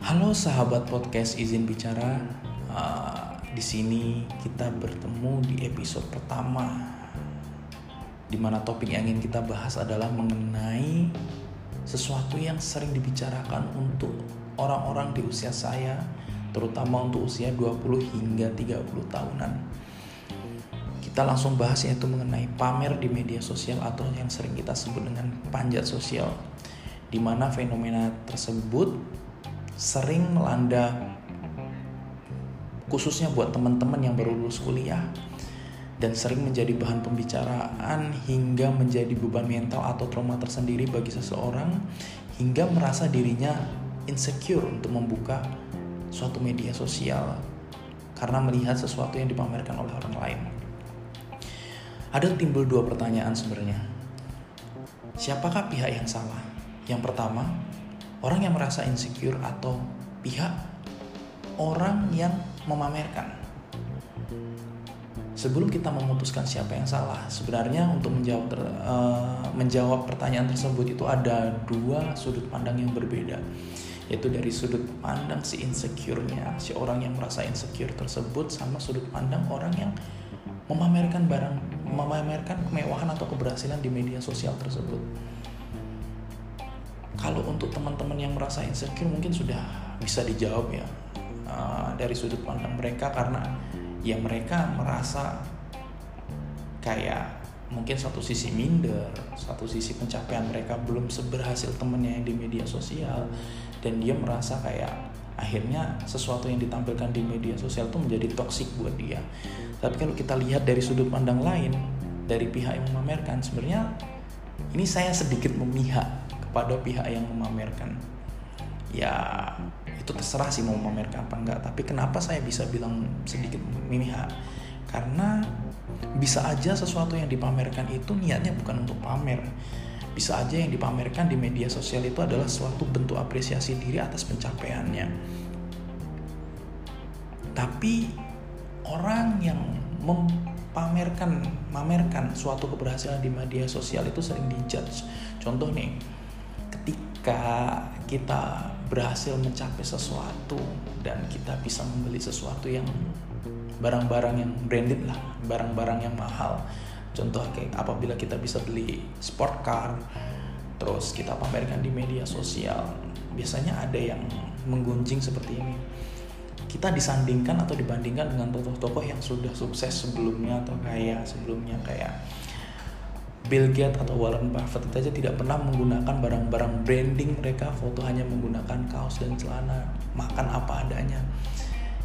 Halo sahabat podcast izin bicara. Uh, di sini kita bertemu di episode pertama, di mana topik yang ingin kita bahas adalah mengenai sesuatu yang sering dibicarakan untuk orang-orang di usia saya, terutama untuk usia 20 hingga 30 tahunan kita langsung bahas yaitu mengenai pamer di media sosial atau yang sering kita sebut dengan panjat sosial di mana fenomena tersebut sering melanda khususnya buat teman-teman yang baru lulus kuliah dan sering menjadi bahan pembicaraan hingga menjadi beban mental atau trauma tersendiri bagi seseorang hingga merasa dirinya insecure untuk membuka suatu media sosial karena melihat sesuatu yang dipamerkan oleh orang lain ada timbul dua pertanyaan sebenarnya. Siapakah pihak yang salah? Yang pertama, orang yang merasa insecure atau pihak orang yang memamerkan. Sebelum kita memutuskan siapa yang salah, sebenarnya untuk menjawab uh, menjawab pertanyaan tersebut itu ada dua sudut pandang yang berbeda, yaitu dari sudut pandang si insecure-nya, si orang yang merasa insecure tersebut, sama sudut pandang orang yang memamerkan barang, memamerkan kemewahan atau keberhasilan di media sosial tersebut. Kalau untuk teman-teman yang merasa insecure mungkin sudah bisa dijawab ya uh, dari sudut pandang mereka karena ya mereka merasa kayak mungkin satu sisi minder, satu sisi pencapaian mereka belum seberhasil temennya yang di media sosial dan dia merasa kayak akhirnya sesuatu yang ditampilkan di media sosial itu menjadi toksik buat dia. Tapi kalau kita lihat dari sudut pandang lain, dari pihak yang memamerkan, sebenarnya ini saya sedikit memihak kepada pihak yang memamerkan. Ya, itu terserah sih mau memamerkan apa enggak, tapi kenapa saya bisa bilang sedikit memihak? Karena bisa aja sesuatu yang dipamerkan itu niatnya bukan untuk pamer. Bisa aja yang dipamerkan di media sosial itu adalah suatu bentuk apresiasi diri atas pencapaiannya. Tapi orang yang mempamerkan mamerkan suatu keberhasilan di media sosial itu sering dijudge. Contoh nih, ketika kita berhasil mencapai sesuatu dan kita bisa membeli sesuatu yang barang-barang yang branded lah, barang-barang yang mahal. Contoh kayak apabila kita bisa beli sport car, terus kita pamerkan di media sosial, biasanya ada yang menggunjing seperti ini. Kita disandingkan atau dibandingkan dengan tokoh-tokoh yang sudah sukses sebelumnya atau kaya sebelumnya kayak Bill Gates atau Warren Buffett itu aja tidak pernah menggunakan barang-barang branding mereka foto hanya menggunakan kaos dan celana makan apa adanya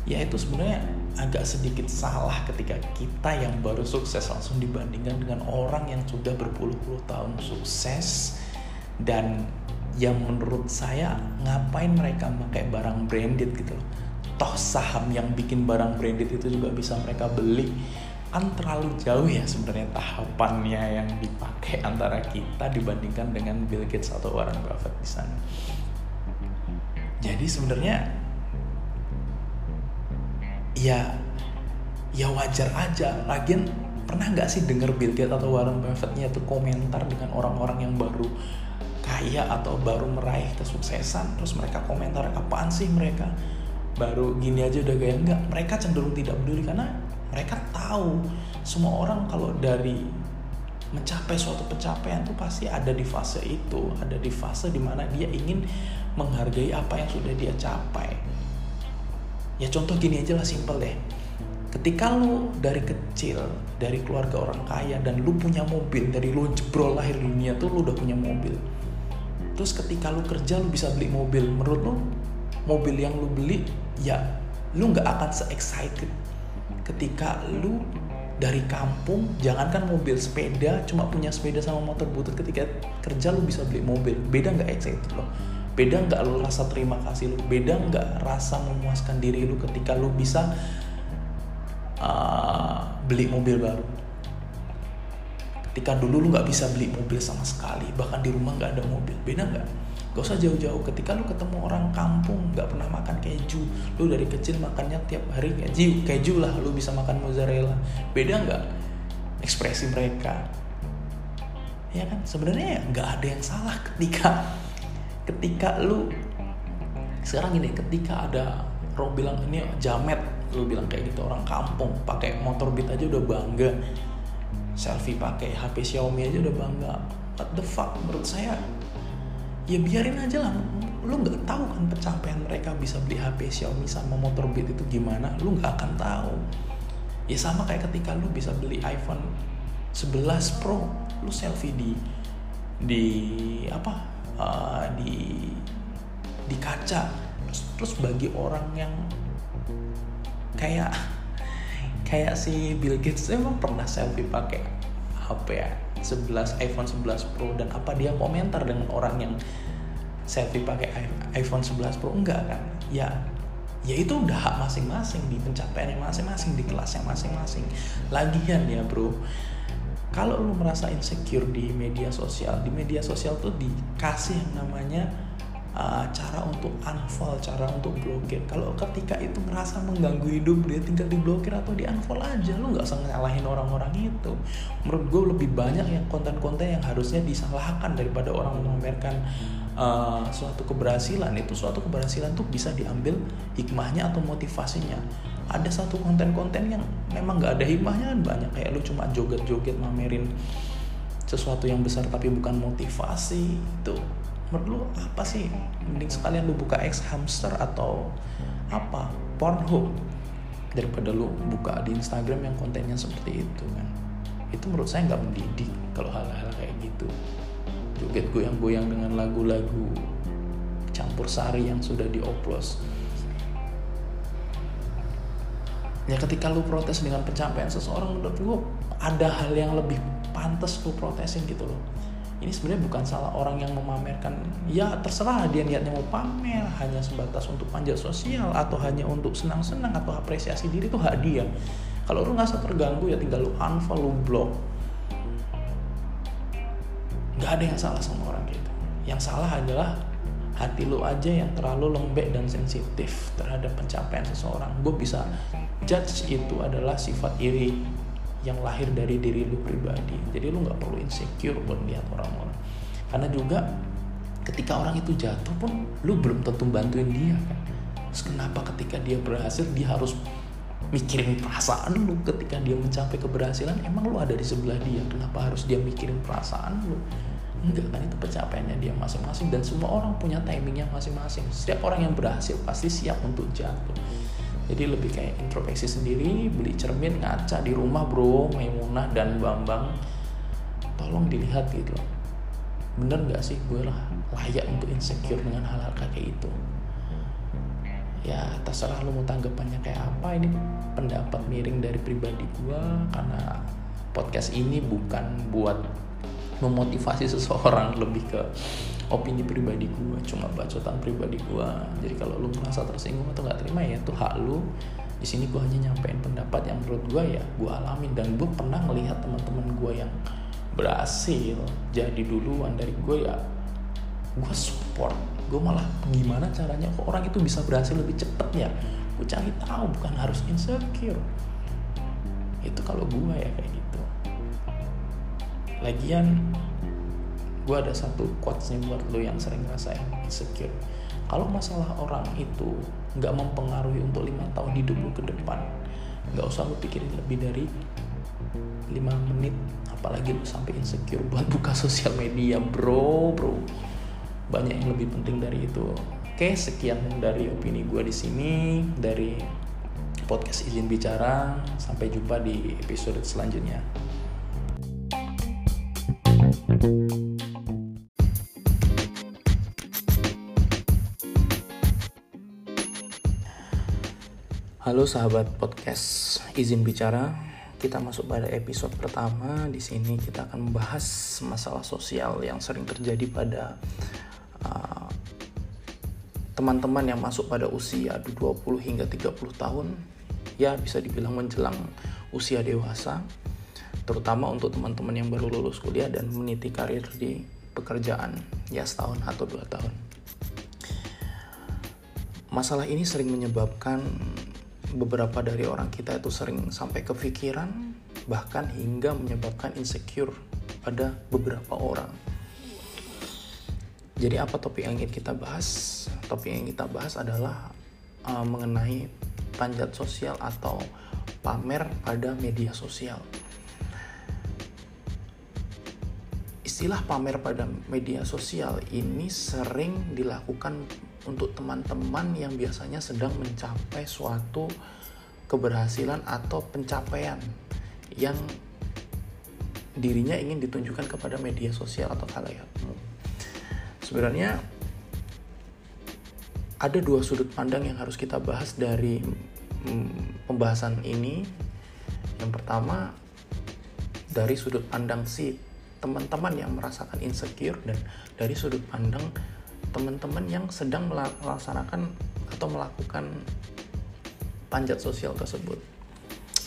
ya itu sebenarnya agak sedikit salah ketika kita yang baru sukses langsung dibandingkan dengan orang yang sudah berpuluh-puluh tahun sukses. Dan yang menurut saya ngapain mereka pakai barang branded gitu loh. Toh saham yang bikin barang branded itu juga bisa mereka beli. Kan terlalu jauh ya sebenarnya tahapannya yang dipakai antara kita dibandingkan dengan Bill Gates atau Warren Buffett di sana. Jadi sebenarnya ya ya wajar aja. Lagian pernah nggak sih dengar Bill Gates atau Warren Buffettnya itu komentar dengan orang-orang yang baru kaya atau baru meraih kesuksesan? Terus mereka komentar apaan sih mereka? Baru gini aja udah gaya. Enggak mereka cenderung tidak peduli karena mereka tahu semua orang kalau dari mencapai suatu pencapaian tuh pasti ada di fase itu ada di fase di mana dia ingin menghargai apa yang sudah dia capai ya contoh gini aja lah simple deh. Ketika lu dari kecil dari keluarga orang kaya dan lu punya mobil dari lu jebrol lahir dunia tuh lu udah punya mobil. Terus ketika lu kerja lu bisa beli mobil. Menurut lu mobil yang lu beli ya lu nggak akan se excited ketika lu dari kampung jangankan mobil sepeda cuma punya sepeda sama motor butut ketika kerja lu bisa beli mobil. Beda nggak excited lo beda nggak lu rasa terima kasih lu? Beda nggak rasa memuaskan diri lu ketika lu bisa uh, beli mobil baru? Ketika dulu lu nggak bisa beli mobil sama sekali bahkan di rumah nggak ada mobil. Beda nggak? Gak usah jauh-jauh. Ketika lu ketemu orang kampung nggak pernah makan keju. Lu dari kecil makannya tiap hari keju keju lah lu bisa makan mozzarella. Beda nggak ekspresi mereka? Ya kan? Sebenarnya ya nggak ada yang salah ketika ketika lu sekarang ini ketika ada orang bilang ini jamet lu bilang kayak gitu orang kampung pakai motor beat aja udah bangga. Selfie pakai HP Xiaomi aja udah bangga. What the fuck? Menurut saya ya biarin aja lah. Lu nggak tahu kan pencapaian mereka bisa beli HP Xiaomi sama motor beat itu gimana. Lu nggak akan tahu. Ya sama kayak ketika lu bisa beli iPhone 11 Pro lu selfie di di apa uh, di di kaca. Terus, terus bagi orang yang kayak kayak si Bill Gates emang pernah selfie pakai HP ya? 11 iPhone 11 Pro dan apa dia komentar dengan orang yang selfie pakai iPhone 11 Pro? Enggak kan? Ya ya itu udah hak masing-masing di pencapaian masing-masing di kelasnya masing-masing. Lagian ya bro kalau lu merasa insecure di media sosial di media sosial tuh dikasih yang namanya uh, cara untuk unfollow cara untuk blokir. Kalau ketika itu merasa mengganggu hidup dia tinggal diblokir atau di unfollow aja lu nggak usah nyalahin orang-orang itu. Menurut gue lebih banyak yang konten-konten yang harusnya disalahkan daripada orang memamerkan uh, suatu keberhasilan. Itu suatu keberhasilan tuh bisa diambil hikmahnya atau motivasinya ada satu konten-konten yang memang gak ada hikmahnya kan banyak kayak lu cuma joget-joget mamerin sesuatu yang besar tapi bukan motivasi itu menurut lu apa sih? Mending sekalian lu buka X hamster atau apa? Pornhub. Daripada lu buka di Instagram yang kontennya seperti itu kan. Itu menurut saya nggak mendidik kalau hal-hal kayak gitu. Joget goyang-goyang dengan lagu-lagu campur sari yang sudah dioplos ya ketika lu protes dengan pencapaian seseorang menurut gue ada hal yang lebih pantas lu protesin gitu loh. Ini sebenarnya bukan salah orang yang memamerkan. Ya terserah dia niatnya mau pamer hanya sebatas untuk panjat sosial atau hanya untuk senang-senang atau apresiasi diri itu hak dia. Kalau lu nggak terganggu ya tinggal lu unfollow lu block. Nggak ada yang salah sama orang gitu. Yang salah adalah hati lu aja yang terlalu lembek dan sensitif terhadap pencapaian seseorang. Gue bisa judge itu adalah sifat iri yang lahir dari diri lu pribadi. Jadi lu nggak perlu insecure buat lihat orang-orang karena juga ketika orang itu jatuh pun lu belum tentu bantuin dia kan? Terus kenapa ketika dia berhasil dia harus mikirin perasaan lu? Ketika dia mencapai keberhasilan emang lu ada di sebelah dia? Kenapa harus dia mikirin perasaan lu? Enggak kan? Itu pencapaiannya dia masing-masing. Dan semua orang punya timingnya masing-masing. Setiap orang yang berhasil pasti siap untuk jatuh jadi lebih kayak introspeksi sendiri beli cermin ngaca di rumah bro Maimunah dan Bambang. Tolong dilihat gitu bener nggak sih gue lah layak untuk insecure dengan hal-hal kayak itu? Ya terserah lu mau tanggapannya kayak apa. Ini pendapat miring dari pribadi gue karena podcast ini bukan buat memotivasi seseorang lebih ke opini pribadi gue cuma bacotan pribadi gue jadi kalau lu merasa tersinggung atau nggak terima ya itu hak lu. Di sini gue hanya nyampein pendapat yang menurut gue ya gue alamin. Dan gue pernah melihat teman-teman gue yang berhasil jadi duluan dari gue ya gue support. Gue malah gimana caranya kok orang itu bisa berhasil lebih cepet ya? Gue cari tahu bukan harus insecure. Itu kalau gue ya kayak gitu. Lagian gue ada satu quotes nih buat lo yang sering ngerasain insecure. Kalau masalah orang itu nggak mempengaruhi untuk lima tahun hidup lo ke depan nggak usah lo pikirin lebih dari lima menit apalagi lo sampai insecure buat buka sosial media bro bro. Banyak yang lebih penting dari itu. Oke sekian dari opini gue di sini dari podcast izin bicara. Sampai jumpa di episode selanjutnya. thank you Halo sahabat podcast izin bicara. Kita masuk pada episode pertama. Di sini kita akan membahas masalah sosial yang sering terjadi pada uh, teman-teman uh, yang masuk pada usia 20 hingga 30 tahun. Ya, bisa dibilang menjelang usia dewasa. Terutama untuk teman-teman yang baru lulus kuliah dan meniti karir di pekerjaan ya setahun atau dua tahun. Masalah ini sering menyebabkan beberapa dari orang kita itu sering sampai kepikiran bahkan hingga menyebabkan insecure pada beberapa orang. Jadi apa topik yang ingin kita bahas? Topik yang kita bahas adalah uh, mengenai panjat sosial atau pamer pada media sosial. Istilah pamer pada media sosial ini sering dilakukan untuk teman-teman yang biasanya sedang mencapai suatu keberhasilan atau pencapaian yang dirinya ingin ditunjukkan kepada media sosial atau khalayak sebenarnya ada dua sudut pandang yang harus kita bahas dari mm, pembahasan ini. Yang pertama dari sudut pandang si teman-teman yang merasakan insecure dan dari sudut pandang teman-teman yang sedang melaksanakan atau melakukan panjat sosial tersebut.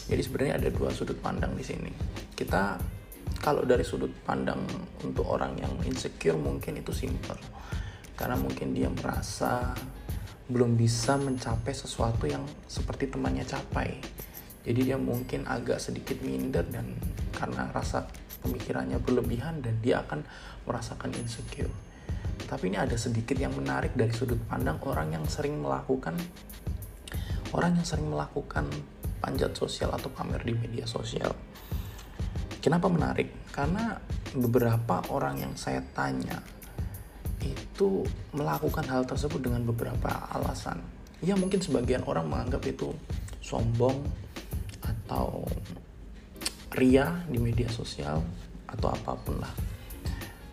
Jadi sebenarnya ada dua sudut pandang di sini. Kita kalau dari sudut pandang untuk orang yang insecure mungkin itu simple karena mungkin dia merasa belum bisa mencapai sesuatu yang seperti temannya capai jadi dia mungkin agak sedikit minder dan karena rasa pemikirannya berlebihan dan dia akan merasakan insecure tapi ini ada sedikit yang menarik dari sudut pandang orang yang sering melakukan orang yang sering melakukan panjat sosial atau pamer di media sosial Kenapa menarik? Karena beberapa orang yang saya tanya itu melakukan hal tersebut dengan beberapa alasan. Ya mungkin sebagian orang menganggap itu sombong atau ria di media sosial atau apa pun lah.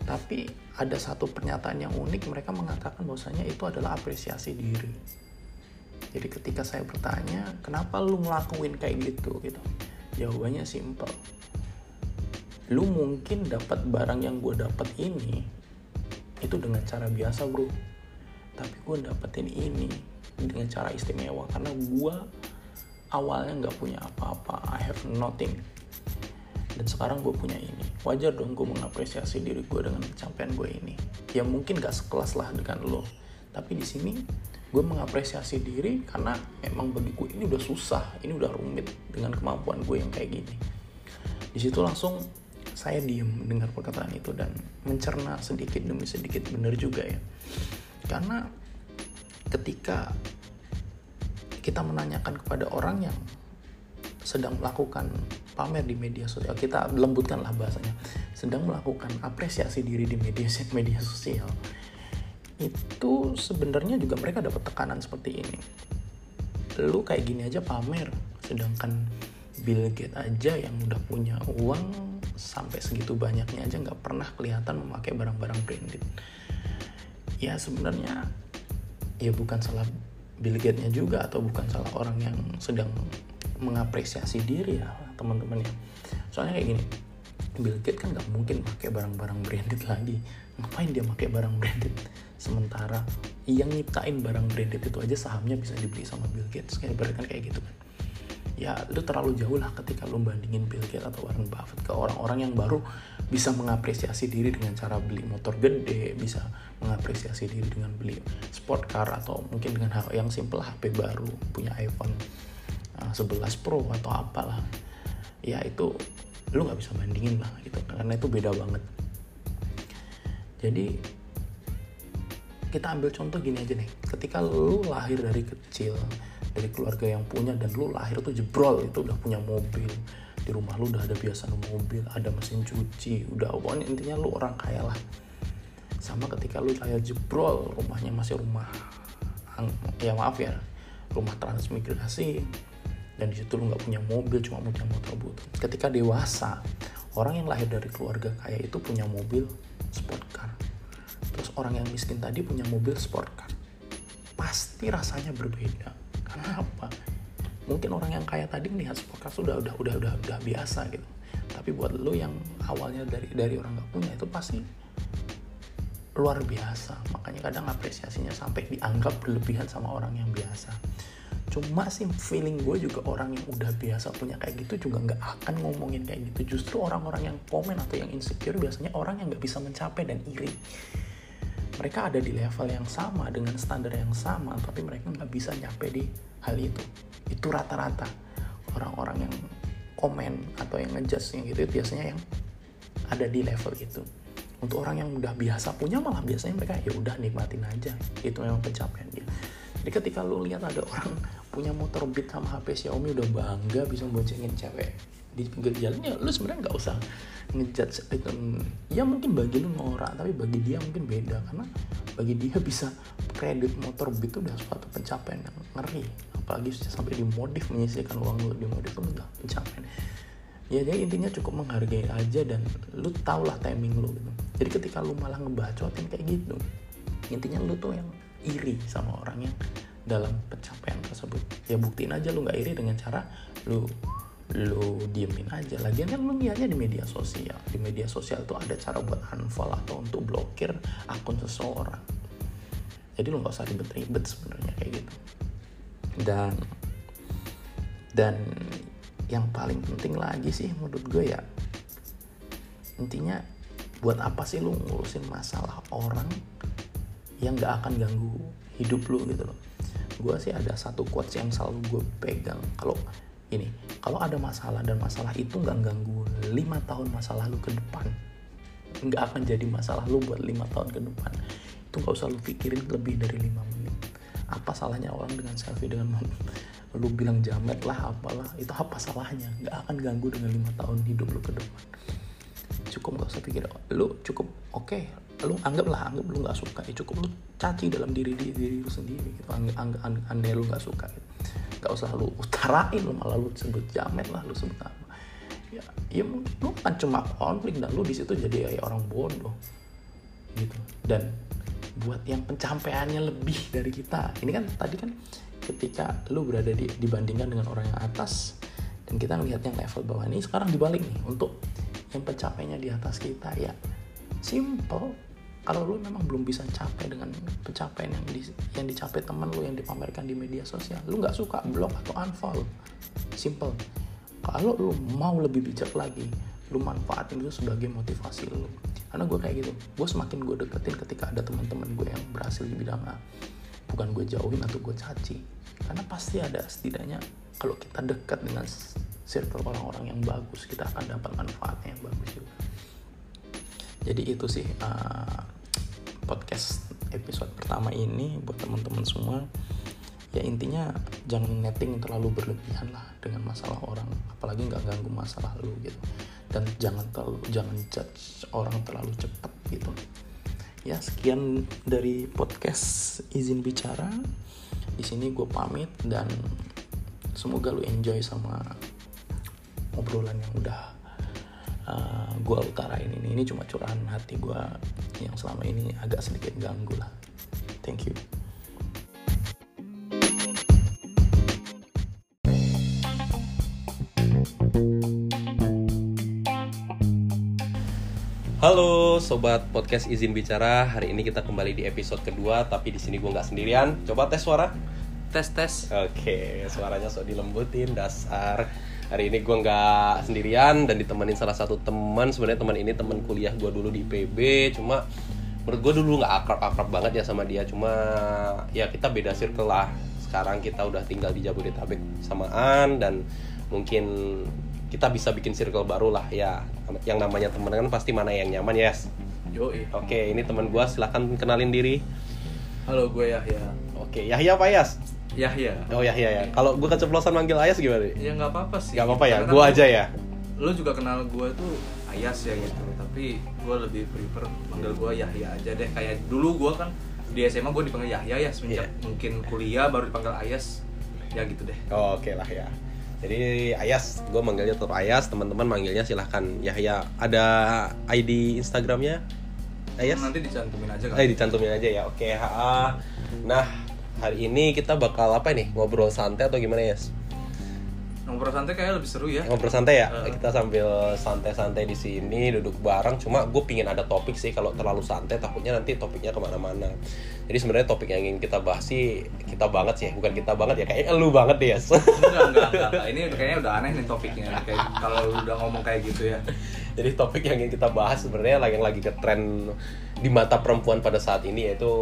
Tapi ada satu pernyataan yang unik mereka mengatakan bahwasanya itu adalah apresiasi diri. Jadi ketika saya bertanya, kenapa lu ngelakuin kayak gitu? Gitu? Jawabannya simple lu mungkin dapat barang yang gue dapat ini itu dengan cara biasa bro. Tapi gue dapetin ini dengan cara istimewa karena gue awalnya nggak punya apa-apa. I have nothing. Dan sekarang gue punya ini wajar dong gue mengapresiasi diri gue dengan pencapaian gue ini. Ya mungkin gak sekelas lah dengan lo. Tapi di sini gue mengapresiasi diri karena emang bagi gue ini udah susah ini udah rumit dengan kemampuan gue yang kayak gini. Di situ langsung saya diem mendengar perkataan itu dan mencerna sedikit demi sedikit benar juga ya. Karena ketika kita menanyakan kepada orang yang sedang melakukan pamer di media sosial kita lembutkanlah bahasanya. Sedang melakukan apresiasi diri di media media sosial. Itu sebenarnya juga mereka dapat tekanan seperti ini. Lu kayak gini aja pamer sedangkan Bill Gates aja yang udah punya uang sampai segitu banyaknya aja nggak pernah kelihatan memakai barang-barang branded. Ya sebenarnya ya bukan salah Bill Gates-nya juga atau bukan salah orang yang sedang mengapresiasi diri ya teman-teman ya. Soalnya kayak gini Bill Gates kan nggak mungkin pakai barang-barang branded lagi. Ngapain dia pakai barang branded? Sementara yang nyiptain barang branded itu aja sahamnya bisa dibeli sama Bill Gates. Kayak berarti kan kayak gitu kan. Ya itu terlalu jauh lah ketika lo bandingin Bill Gates atau Warren Buffett ke orang-orang yang baru bisa mengapresiasi diri dengan cara beli motor gede, bisa mengapresiasi diri dengan beli sport car atau mungkin dengan hal yang simple HP baru, punya iPhone uh, 11 Pro atau apalah. Ya itu lo nggak bisa bandingin lah gitu karena itu beda banget. Jadi kita ambil contoh gini aja nih, ketika lo lahir dari kecil dari keluarga yang punya dan lu lahir tuh jebrol itu udah punya mobil. Di rumah lu udah ada biasa mobil ada mesin cuci udah. Pokoknya intinya lu orang kaya lah. Sama ketika lu lahir jebrol rumahnya masih rumah ya maaf ya rumah transmigrasi dan di situ lu nggak punya mobil cuma punya motor butut ketika dewasa orang yang lahir dari keluarga kaya itu punya mobil sport car terus orang yang miskin tadi punya mobil sport car pasti rasanya berbeda Kenapa? Mungkin orang yang kaya tadi melihat podcast sudah udah udah udah udah biasa gitu. Tapi buat lo yang awalnya dari dari orang nggak punya itu pasti luar biasa. Makanya kadang apresiasinya sampai dianggap berlebihan sama orang yang biasa. Cuma sih feeling gue juga orang yang udah biasa punya kayak gitu juga nggak akan ngomongin kayak gitu. Justru orang-orang yang komen atau yang insecure biasanya orang yang nggak bisa mencapai dan iri. Mereka ada di level yang sama dengan standar yang sama tapi mereka nggak bisa nyampe di hal itu. Itu rata-rata. Orang-orang yang komen atau yang ngejudge yang gitu biasanya yang ada di level itu. Untuk orang yang udah biasa punya malah biasanya mereka ya udah nikmatin aja. Itu memang pencapaian jadi ketika lu lihat ada orang punya motor Beat sama HP Xiaomi udah bangga bisa boncengin cewek di pinggir jalan ya lu sebenarnya nggak usah ngejudge itu. Ya mungkin bagi lu norak tapi bagi dia mungkin beda. Karena bagi dia bisa kredit motor Beat itu udah suatu pencapaian yang ngeri. Apalagi sampai dimodif menyisihkan uang lu dimodif itu udah pencapaian. Ya jadi intinya cukup menghargai aja dan lu tau lah timing lu gitu. Jadi ketika lu malah ngebacotin kayak gitu intinya lu tuh yang iri sama orang yang dalam pencapaian tersebut. Ya buktiin aja lu nggak iri dengan cara lu lu diemin aja. Lagian kan lu lihatnya di media sosial. Di media sosial tuh ada cara buat unfollow atau untuk blokir akun seseorang. Jadi lu nggak usah ribet-ribet sebenarnya kayak gitu. Dan dan yang paling penting lagi sih menurut gue ya intinya buat apa sih lu ngurusin masalah orang yang nggak akan ganggu hidup lu gitu loh. Gue sih ada satu quotes yang selalu gue pegang. Kalau ini kalau ada masalah dan masalah itu nggak ganggu lima tahun masa lalu ke depan nggak akan jadi masalah lu buat lima tahun ke depan. Itu nggak usah lu pikirin lebih dari lima menit. Apa salahnya orang dengan selfie dengan lu bilang jamet lah apalah. Itu apa salahnya? Nggak akan ganggu dengan lima tahun hidup lu ke depan. Cukup nggak usah pikir. Lu cukup oke lu anggaplah anggap lu nggak suka ya cukup lu caci dalam diri diri, diri lu sendiri gitu. Anggap anggap aneh lu nggak suka gitu. Nggak usah lu utarain lu malah lu sebut jamet lah lu sebut apa. Ya ya lu kan cuma konflik dan lu di situ jadi kayak orang bodoh gitu. Dan buat yang pencapaiannya lebih dari kita ini kan tadi kan ketika lu berada di, dibandingkan dengan orang yang atas dan kita melihat yang level bawah. Ini sekarang dibalik nih untuk yang pencapaiannya di atas kita ya simple kalau lu memang belum bisa capai dengan pencapaian yang di, yang dicapai teman lu yang dipamerkan di media sosial lu nggak suka blok atau unfollow. Simple. Kalau lu mau lebih bijak lagi lu manfaatin itu sebagai motivasi lu. Karena gue kayak gitu gue semakin gue deketin ketika ada teman-teman gue yang berhasil di bidang A. Bukan gue jauhin atau gue caci. Karena pasti ada setidaknya kalau kita dekat dengan circle orang-orang yang bagus kita akan dapat manfaatnya yang bagus juga. Jadi itu sih uh, podcast episode pertama ini buat teman-teman semua. Ya intinya jangan netting terlalu berlebihan lah dengan masalah orang apalagi nggak ganggu masalah lu gitu. Dan jangan terlalu jangan judge orang terlalu cepat gitu. Ya sekian dari podcast izin bicara. Di sini gue pamit dan semoga lu enjoy sama obrolan yang udah uh, eh, gue utarain ini ini cuma curahan hati gue yang selama ini agak sedikit ganggu lah thank you Halo sobat podcast izin bicara. Hari ini kita kembali di episode kedua, tapi di sini gue nggak sendirian. Coba tes suara. Tes tes. Oke, suaranya sok dilembutin dasar hari ini gue nggak sendirian dan ditemenin salah satu teman. Sebenarnya teman ini teman kuliah gue dulu di PB cuma menurut gue dulu nggak akrab akrab banget ya sama dia. Cuma ya kita beda circle lah. Sekarang kita udah tinggal di Jabodetabek samaan dan mungkin kita bisa bikin circle baru lah ya. Yang namanya teman kan pasti mana yang nyaman ya yes? Yoi. oke ini teman gue silahkan kenalin diri. Halo gue Yahya. Oke Yahya apa Yas Yahya. Oh Yahya ya. Kalau gue keceplosan manggil Ayas gimana? Ya nggak apa-apa sih. Gak apa-apa ya. Gue aja ya. Lo juga kenal gue tuh Ayas ya gitu. Tapi gue lebih prefer manggil gue Yahya aja deh. Kayak dulu gue kan di SMA gue dipanggil Yahya ya semenjak yeah. mungkin kuliah baru dipanggil Ayas. Ya gitu deh. Oh, Oke okay lah ya. Jadi Ayas, gue manggilnya tetap Ayas. Teman-teman manggilnya silahkan Yahya. Ada ID Instagramnya? Ayas? Nanti dicantumin aja kan? Eh, dicantumin aja ya. Oke. Okay. Nah, hari ini kita bakal apa nih ngobrol santai atau gimana ya? Ngobrol santai kayak lebih seru ya. Ngobrol santai ya. Uh. Kita sambil santai-santai di sini duduk bareng. Cuma gue pingin ada topik sih kalau terlalu santai takutnya nanti topiknya ke mana-mana. Jadi sebenarnya topik yang ingin kita bahas sih kita banget sih, bukan kita banget ya kayak lu banget deh ya. Enggak, enggak, enggak, enggak. Ini kayaknya udah aneh nih topiknya. Kayak kalau udah ngomong kayak gitu ya. Jadi topik yang ingin kita bahas sebenarnya lagi lagi ke tren di mata perempuan pada saat ini yaitu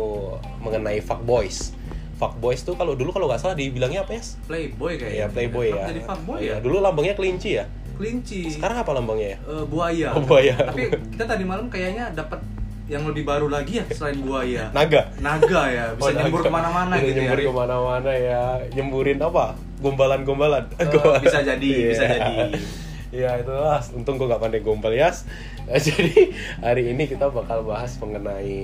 mengenai fuck boys fuckboys tuh kalau dulu kalau nggak salah dibilangnya apa ya? Playboy kayaknya. Iya, playboy ya. Jadi fuckboy oh, ya. Dulu lambangnya kelinci ya. kelinci Sekarang apa lambangnya ya? Eh, buaya Oh, buaya. tapi kita tadi malam kayaknya dapat yang lebih baru lagi ya selain buaya Naga. naga ya bisa Oh, nyembur naga. ke mana-mana Bisa gitu nyembur ya ke mana-mana ya. Nyemburin apa? Gombalan-gombalan. Eh, bisa jadi, bisa Iya. jadi. Ya itu lah, untung gue gak pandai gombal ya. Jadi hari ini kita bakal bahas mengenai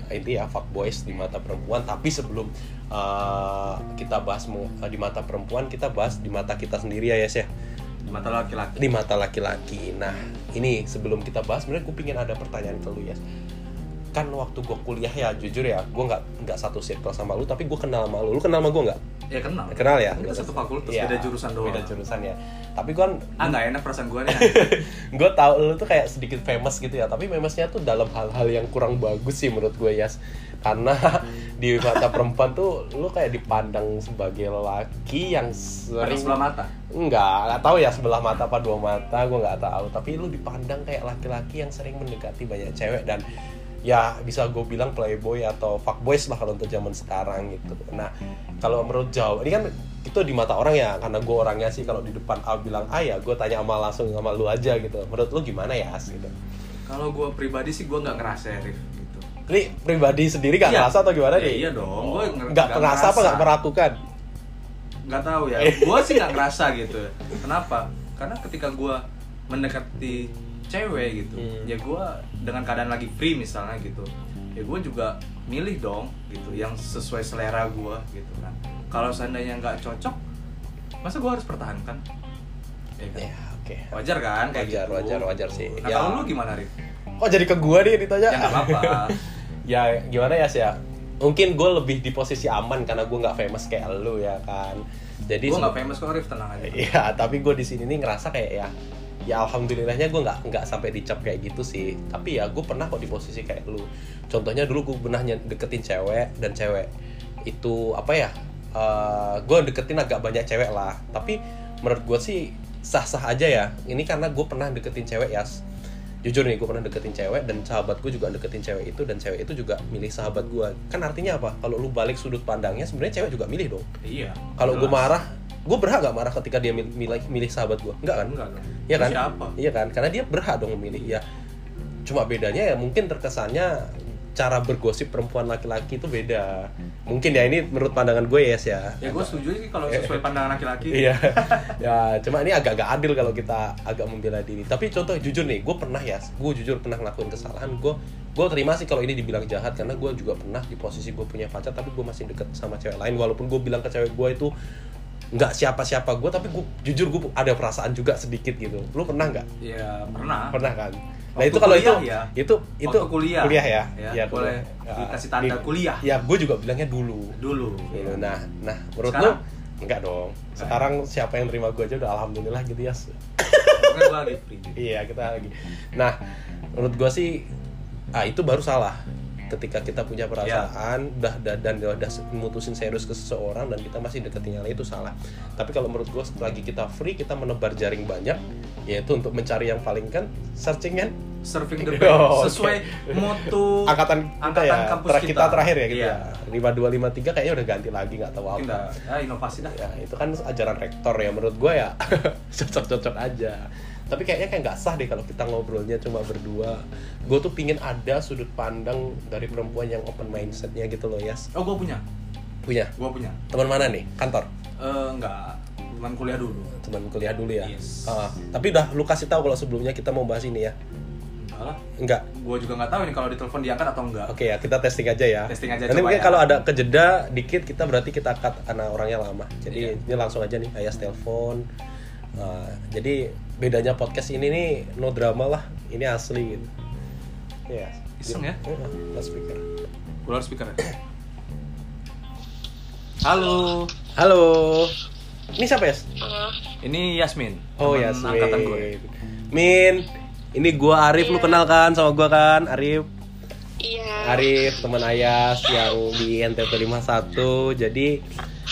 ini ya fuckboys di mata perempuan. Tapi sebelum uh, kita bahas meng- di mata perempuan, kita bahas di mata kita sendiri ya Yes ya. di mata laki-laki Di mata laki-laki. Nah ini sebelum kita bahas, sebenarnya gue pingin ada pertanyaan ke lu ya. Kan waktu gue kuliah ya, jujur ya, gue nggak nggak satu circle sama lu, tapi gue kenal sama lu. Lu kenal sama gue nggak? ya kenal Kenal ya? kita satu fakultas Iya, beda jurusan doang Beda jurusan ya. Tapi kan ah nggak enak perasaan gue nih gue tau lu tuh kayak sedikit famous gitu ya tapi famousnya tuh dalam hal-hal yang kurang bagus sih menurut gue Yas karena di mata perempuan tuh lu kayak dipandang sebagai lelaki yang Pada sering sebelah mata enggak nggak tahu ya sebelah mata apa dua mata gue nggak tahu tapi lu dipandang kayak laki-laki yang sering mendekati banyak cewek dan ya bisa gue bilang playboy atau fuckboys lah kalau untuk zaman sekarang gitu. Nah kalau menurut jauh ini kan itu di mata orang ya karena gue orangnya sih kalau di depan A bilang A ya gue tanya sama langsung sama lu aja gitu. Menurut lu gimana ya As gitu? Kalau gue pribadi sih gue nggak ngerasa ya Rif gitu. Ini pribadi sendiri gak Iya. ngerasa atau gimana Ya, nih iya dong, gue nger- nggak nggak ngerasa apa ngerasa. nggak meragukan? Nggak tahu ya gue sih nggak ngerasa gitu. Kenapa? Karena ketika gue mendekati cewek gitu Hmm. ya gue dengan keadaan lagi free misalnya gitu ya gue juga milih dong gitu yang sesuai selera gue gitu kan kalau seandainya nggak cocok masa gue harus pertahankan ya kan? ya oke wajar kan kayak Wajar, gitu wajar, wajar sih. nah, Ya. kalau lu gimana Rif? kok jadi ke gue nih ditanya ya nggak apa-apa ya gimana ya sih ya mungkin gue lebih di posisi aman karena gue nggak famous kayak lu ya kan jadi gue nggak famous kok Rif tenang aja Iya, tapi gue di sini nih ngerasa kayak ya ya alhamdulillahnya gue nggak nggak sampai dicap kayak gitu sih. Tapi ya gue pernah kok di posisi kayak lu. Contohnya dulu gue pernah deketin cewek dan cewek itu apa ya gue deketin agak banyak cewek lah. Tapi menurut gue sih sah sah aja ya. Ini karena gue pernah deketin cewek ya jujur nih gue pernah deketin cewek dan sahabat gue juga deketin cewek itu dan cewek itu juga milih sahabat gue kan artinya apa? Kalau lu balik sudut pandangnya sebenarnya cewek juga milih dong. Iya kalau gue marah gue berhak gak marah ketika dia mil- milih milih sahabat gue enggak kan? Enggak dong Iya kan? Siapa? Iya kan? Karena dia berhak dong memilih ya. Cuma bedanya ya mungkin terkesannya cara bergosip perempuan laki-laki itu beda. Mungkin ya ini menurut pandangan gue ya ya. Ya gue setuju sih kalau sesuai pandangan laki-laki. Iya, ya cuma ini agak-agak adil kalau kita agak membela diri. Tapi contoh jujur nih, gue pernah ya, gue jujur pernah ngelakuin kesalahan. Gue gue terima sih kalau ini dibilang jahat karena gue juga pernah di posisi gue punya pacar tapi gue masih deket sama cewek lain. Walaupun gue bilang ke cewek gue itu nggak siapa-siapa gue tapi gue jujur gue ada perasaan juga sedikit gitu. Lu pernah nggak? ya pernah Pernah kan? Nah Waktu itu kalau itu, kuliah ya. itu itu Waktu kuliah. ya, Ya, boleh dikasih tanda di- kuliah. Ya gue juga bilangnya dulu. dulu Gitu. Nah, nah menurut Sekarang? lu enggak dong. Sekarang siapa yang terima gue aja udah alhamdulillah gitu ya. gue lagi free iya, kita lagi. Nah, menurut gue sih ah itu baru salah. Ketika kita punya perasaan udah dan, dan udah mutusin serius ke seseorang dan kita masih deketin yang lain itu salah. Tapi kalau menurut gue lagi kita free, kita menebar jaring banyak yaitu untuk mencari yang paling kan searching kan? Surfing the Oh, sesuai moto angkatan kita angkatan ya kampus tra- kita. terakhir ya gitu Iya. ya. 5253 kayaknya udah ganti lagi nggak tahu apa. Dah ya inovasi dah. Ya itu kan ajaran rektor ya menurut gue ya. Cocok-cocok aja tapi kayaknya kayak nggak sah deh kalau kita ngobrolnya cuma berdua. Gue tuh pingin ada sudut pandang dari perempuan yang open mindsetnya gitu loh ya oh gue punya. Punya? Gue punya. Teman mana nih? Kantor? Eh enggak teman kuliah dulu. Teman kuliah dulu ya? Yes. Ah, tapi udah lu kasih tahu kalau sebelumnya kita mau bahas ini ya? Enggak lah. Enggak? Gue juga nggak tahu ini kalau ditelepon diangkat atau enggak. Oke ya, kita testing aja ya. Testing aja, Nanti mungkin ya. kalau ada kejeda dikit, kita berarti kita cut karena orangnya lama. Jadi Iya. ini langsung aja nih, Ayas telepon. Uh, jadi bedanya podcast ini nih no drama lah, ini asli gitu. Iya. Iseng ya? Heeh, loudspeaker. gue harus speaker ya halo Halo. Ini siapa ya? ini Yasmin Oh teman ya, angkatan gue Min. Ini gua Arif, lu Iya. kenal kan sama gua kan, Arif? Iya. Arif teman Ayas yang di NTT 51 jadi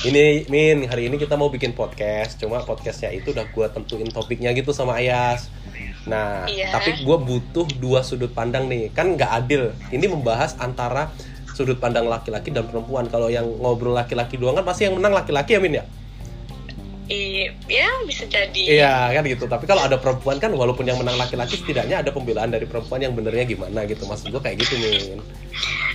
ini Min hari ini kita mau bikin podcast cuma podcastnya itu udah gua tentuin topiknya gitu sama Ayas nah Iya. tapi gua butuh dua sudut pandang nih kan nggak adil ini membahas antara sudut pandang laki-laki dan perempuan kalau yang ngobrol laki-laki doang kan pasti yang menang laki-laki ya Min ya I- ya bisa jadi Iya kan gitu. Tapi kalau ada perempuan kan walaupun yang menang laki-laki setidaknya ada pembelaan dari perempuan yang benernya gimana gitu. Maksud gue kayak gitu Min.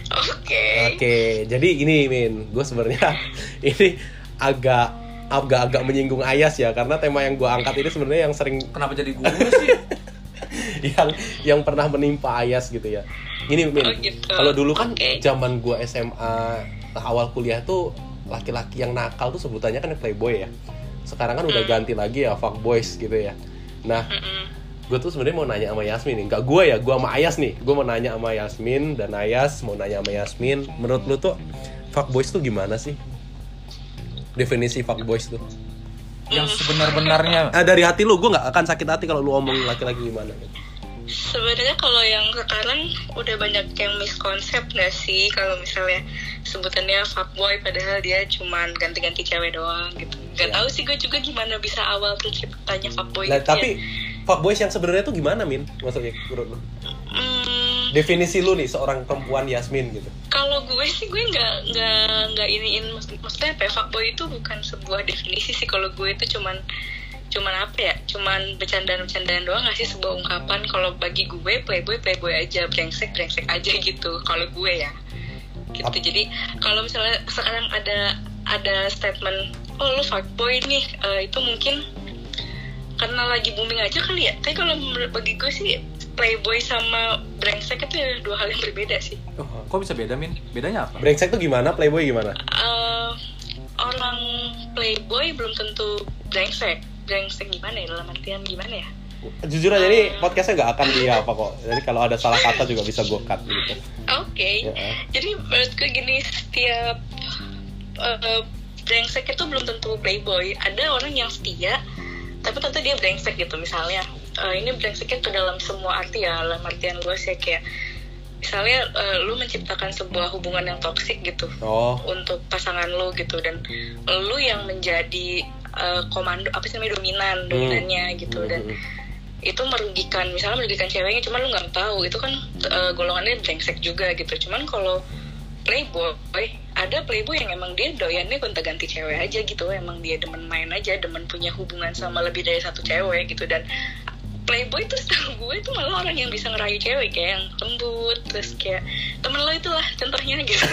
Oke Oke, jadi ini Min, gue sebenarnya ini agak agak-agak menyinggung Ayas ya karena tema yang gue angkat ini sebenarnya yang sering Kenapa jadi gue sih? yang yang pernah menimpa Ayas gitu ya. Ini Min, Oh, gitu. kalau dulu kan Oke. zaman gue SMA awal kuliah tuh laki-laki yang nakal tuh sebutannya kan playboy ya. Sekarang kan udah Hmm. ganti lagi ya fuckboys gitu ya. Nah, Mm-mm. Gue tuh sebenarnya mau nanya sama Yasmin nih, nggak gue ya, gue sama Ayas nih. Gue mau nanya sama Yasmin dan Ayas mau nanya sama Yasmin. Menurut lu tuh fuckboys tuh gimana sih? Definisi fuckboys tuh? Yang sebenar-benarnya Ah dari hati lu, gue nggak akan sakit hati kalau lu ngomong laki-laki gimana. Gitu. Sebenarnya kalau yang sekarang udah banyak yang miskonsep nggak sih kalau misalnya sebutannya fuckboy padahal dia cuman ganti-ganti cewek doang gitu. Gak Ya. tahu sih gue juga gimana bisa awal terciptanya fuckboy Nah, itu tapi fuckboys yang sebenarnya tuh gimana, Min? Maksudnya menurut lu? Hmm, Definisi lu nih seorang perempuan Yasmin gitu. kalau gue sih gue nggak nggak nggak iniin. Maksud- maksudnya apa ya, fuckboy itu bukan sebuah definisi sih. Kalau gue itu cuman cuman apa ya? Cuman bercandaan-bercandaan doang nggak sih? Sebuah ungkapan. Kalau bagi gue playboy playboy aja. Brengsek brengsek aja gitu. Kalau gue ya. Gitu. Ap- jadi kalau misalnya sekarang ada ada statement oh lu fuckboy nih. Eh, itu mungkin karena lagi booming aja kali ya tapi kalau menurut bagi gue sih playboy sama brengsek itu ya dua hal yang berbeda sih Oh, kok bisa beda, Min? Bedanya apa? Brengsek tuh gimana? Playboy gimana? eh orang playboy belum tentu brengsek brengsek gimana ya dalam artian gimana ya Jujur aja nih podcastnya nggak akan dia apa kok. Jadi kalau ada salah kata juga bisa gue cut gitu. oke Ya. jadi menurut gue gini setiap eh, brengsek itu belum tentu playboy ada orang yang setia tapi tentu dia brengsek gitu. Misalnya eh, ini brengseknya ke dalam semua arti ya dalam artian gue sih kayak misalnya eh, lu menciptakan sebuah hubungan yang toksik gitu Oh, untuk pasangan lo gitu. Dan lu yang menjadi uh, komando apa sih namanya dominan dominannya gitu. Dan Hmm. itu merugikan misalnya merugikan ceweknya cuman lu nggak tahu. Itu kan uh, golongannya brengsek juga gitu. Cuman kalau playboy ada playboy yang emang dia doyannya gonta ganti cewek aja gitu. Emang dia demen main aja demen punya hubungan sama lebih dari satu cewek gitu. Dan playboy tuh setahu gue itu malah orang yang bisa ngerayu cewek kayak yang lembut terus kayak temen lo itulah contohnya gitu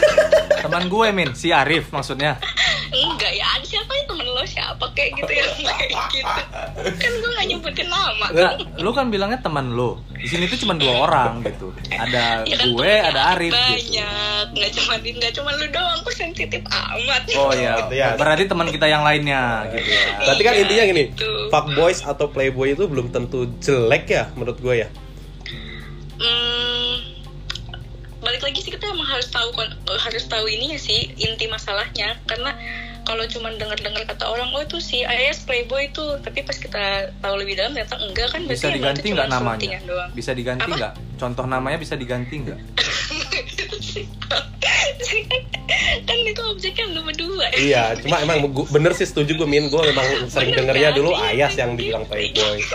Teman gue, Min, si Arif maksudnya. enggak ya ada siapa ya temen lo siapa kayak gitu ya kayak gitu kan gue gak nyebutin nama Enggak, lu kan bilangnya teman lu. Di sini tuh cuma dua orang gitu. Ada Ya kan gue, ada Arif gitu. banyak nggak cuma nggak cuma lu doang kok sensitif amat Oh iya, Gitu ya. berarti teman kita yang lainnya gitu ya. Berarti kan intinya gini, gitu. fuckboys atau playboy itu belum tentu jelek ya menurut gue ya. Hmm, balik lagi sih kita emang harus tahu kon- harus tahu ini ya sih inti masalahnya karena kalau cuma dengar-dengar kata orang oh itu si AS playboy itu tapi pas kita tahu lebih dalam ternyata enggak kan berarti Bisa diganti nggak namanya? doang. Bisa diganti nggak? Contoh namanya bisa diganti nggak? kan itu objeknya lu berdua Iya, cuma emang bener sih setuju gue Min, gue memang sering Bener dengernya kan? dulu Ayas yang dibilang playboy.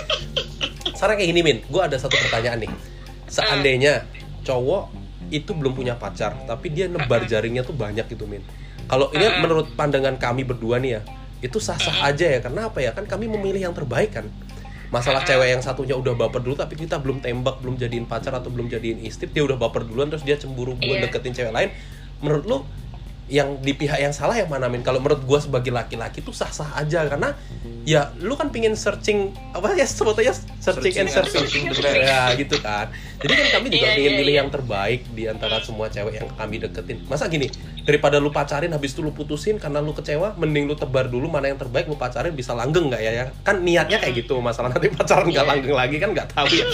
Sekarang kayak gini Min, gue ada satu pertanyaan nih. Seandainya cowok itu belum punya pacar, tapi dia nebar jaringnya tuh banyak gitu Min. Kalau ini menurut pandangan kami berdua nih ya, itu sah-sah aja ya. Karena apa ya? Kan kami memilih yang terbaik kan. Masalah cewek yang satunya udah baper dulu tapi kita belum tembak, belum jadiin pacar atau belum jadiin istri, dia udah baper duluan terus dia cemburu gue Iya. deketin cewek lain. Menurut lu yang di pihak yang salah yang mana min kalau menurut gue sebagai laki-laki tuh sah-sah aja karena ya lu kan pingin searching apa ya sebetulnya searching, and Searching searching, and searching. the ya gitu kan. Jadi kan kami juga Iya, pingin iya, milih iya. yang terbaik di antara semua cewek yang kami deketin. Masa gini daripada lu pacarin habis itu lu putusin karena lu kecewa mending lu tebar dulu mana yang terbaik lu pacarin bisa langgeng nggak ya ya? Kan niatnya kayak gitu masalah nanti pacaran nggak Iya. langgeng lagi kan nggak tahu ya.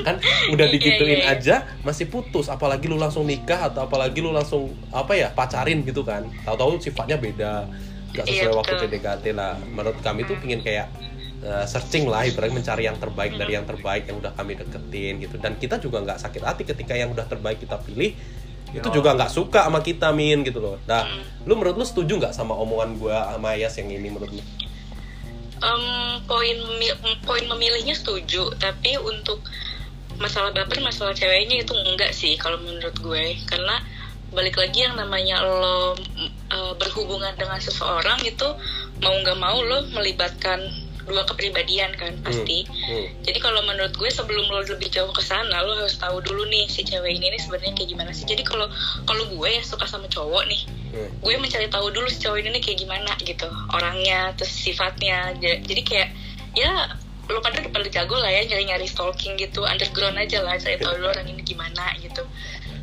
Kan udah Iya, digituin iya, iya. aja masih putus. Apalagi lu langsung nikah atau apalagi lu langsung apa ya pacarin gitu kan. Tahu-tahu sifatnya beda nggak sesuai Iya, waktu. PDKT lah menurut kami tuh pingin kayak uh, searching lah ibaratnya mencari yang terbaik dari yang terbaik yang udah kami deketin gitu. Dan kita juga nggak sakit hati ketika yang udah terbaik kita pilih itu Yo. juga nggak suka sama kita min gitu loh. Nah lu menurut lu setuju nggak sama omongan gua sama Yas yang ini menurut lu? Em, poin poin memilihnya setuju tapi untuk masalah baper masalah ceweknya itu enggak sih kalau menurut gue. Karena balik lagi yang namanya lo uh, berhubungan dengan seseorang itu mau nggak mau lo melibatkan dua kepribadian kan pasti. Hmm. Jadi kalau menurut gue sebelum lo lebih jauh ke sana lo harus tahu dulu nih si cewek ini nih sebenarnya kayak gimana sih. Jadi kalau kalau gue ya suka sama cowok nih, Hmm. gue mencari tahu dulu si cowok ini nih kayak gimana gitu orangnya terus sifatnya Ja- jadi kayak ya lo pada udah pada jago lah ya nyari-nyari stalking gitu underground aja lah cari tahu dulu orang ini gimana gitu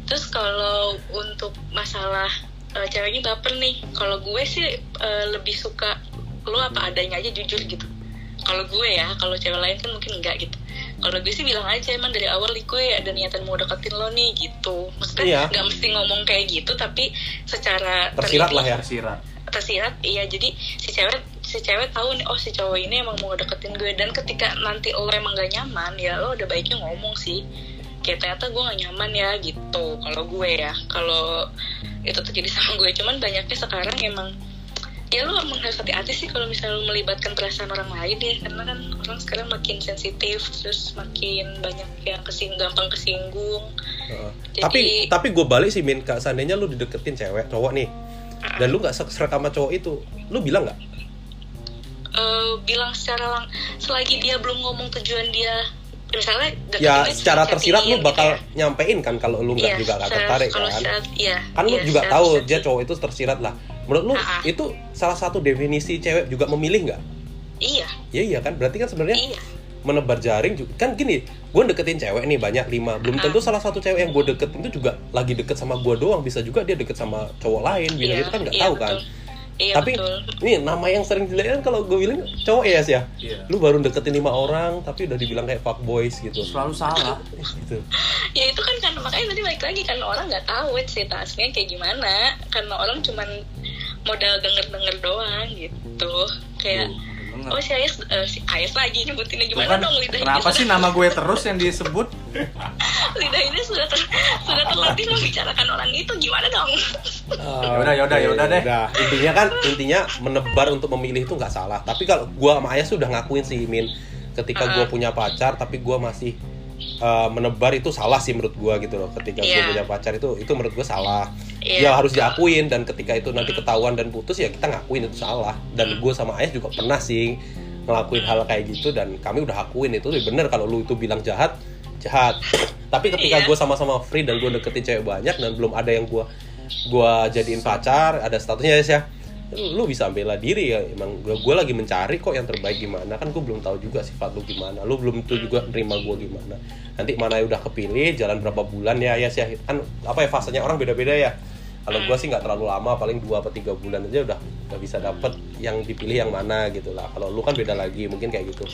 terus kalau untuk masalah eh, ceweknya baper nih kalau gue sih eh, lebih suka lo apa adanya aja jujur gitu. Kalau gue ya kalau cewek lain kan mungkin enggak gitu. Kalau gue sih bilang aja emang dari awal nih gue ada niatan mau deketin lo nih gitu. Maksudnya Iya. nggak mesti ngomong kayak gitu tapi secara Tersirat lah ya. tersirat. Tersirat iya. Jadi si cewek si cewek tahu nih oh si cowok ini emang mau deketin gue. Dan ketika nanti lo emang gak nyaman ya lo udah baiknya ngomong sih kayak ternyata gue gak nyaman ya gitu. Kalau gue ya kalau itu terjadi sama gue. Cuman banyaknya sekarang emang ya lo emang harus hati-hati sih kalau misalnya lo melibatkan perasaan orang lain ya. Karena kan orang sekarang makin sensitif terus makin banyak yang kesing gampang kesinggung. Heeh. Jadi- Tapi tapi gue balik sih Min, Kak, seandainya lu dideketin cewek cowok nih, dan lu nggak serak sama cowok itu, lu bilang nggak? eh, bilang secara lang selagi dia belum ngomong tujuan dia misalnya Ya secara tersirat lu bakal gitu ya. nyampein kan kalau lu nggak Iya, juga nggak tertarik kalau kan? secara- iya, Kan lu iya, juga tahu dia cowok itu tersirat lah. Menurut lu ah. itu salah satu definisi cewek juga memilih nggak? iya Ya iya kan, berarti kan sebenarnya iya menebar jaring juga kan gini gue deketin cewek nih banyak lima belum Ah. tentu salah satu cewek yang gue deketin itu juga lagi deket sama gue doang bisa juga dia deket sama cowok lain bila iya, itu kan nggak iya, tahu betul. kan iya, tapi betul. ini nama yang sering dilihat kan kalau gue bilang cowok ya sih ya? Iya. lu baru deketin lima orang tapi udah dibilang kayak fuck boys gitu. Selalu salah. Gitu. Ya itu kan karena makanya tadi balik lagi karena orang nggak tahu cerita aslinya kayak gimana. Karena orang cuman modal denger denger doang gitu. Kayak Bener. oh si Ayas eh, si lagi nyebutinnya. Gimana kan, dong lidahnya? Kenapa sih nama gue terus yang disebut? Lidah ini sudah ter, sudah terlatih membicarakan orang itu. Gimana dong? Yaudah, yaudah, Oke, yaudah deh. intinya kan intinya menebar untuk memilih itu nggak salah. Tapi kalau gue sama Ayah sudah ngakuin sih Min. Ketika gue Ah. punya pacar tapi gue masih uh, menebar itu salah sih menurut gue gitu loh. Ketika gue Iya. punya pacar itu itu menurut gue salah Iya, ya harus diakuin dan ketika itu nanti ketahuan dan putus ya kita ngakuin itu salah dan Hmm. gue sama Ayah juga pernah sih ngelakuin hal kayak gitu dan kami udah akuin itu bener kalau lu itu bilang jahat jahat tapi ketika Iya. gue sama-sama free dan gue deketin cewek banyak dan belum ada yang gue gua jadiin pacar ada statusnya ya. Lu bisa bela diri ya emang gue gue lagi mencari kok yang terbaik gimana kan gue belum tahu juga sifat lu gimana. Lu belum tuh juga nerima gue gimana nanti mana yang udah kepilih jalan berapa bulan ya ya sih. Kan apa ya fasenya orang beda-beda ya. Kalau gue sih nggak terlalu lama paling dua atau tiga bulan aja udah udah bisa dapet yang dipilih yang mana gitu lah. Kalau lu kan beda lagi mungkin kayak gitu.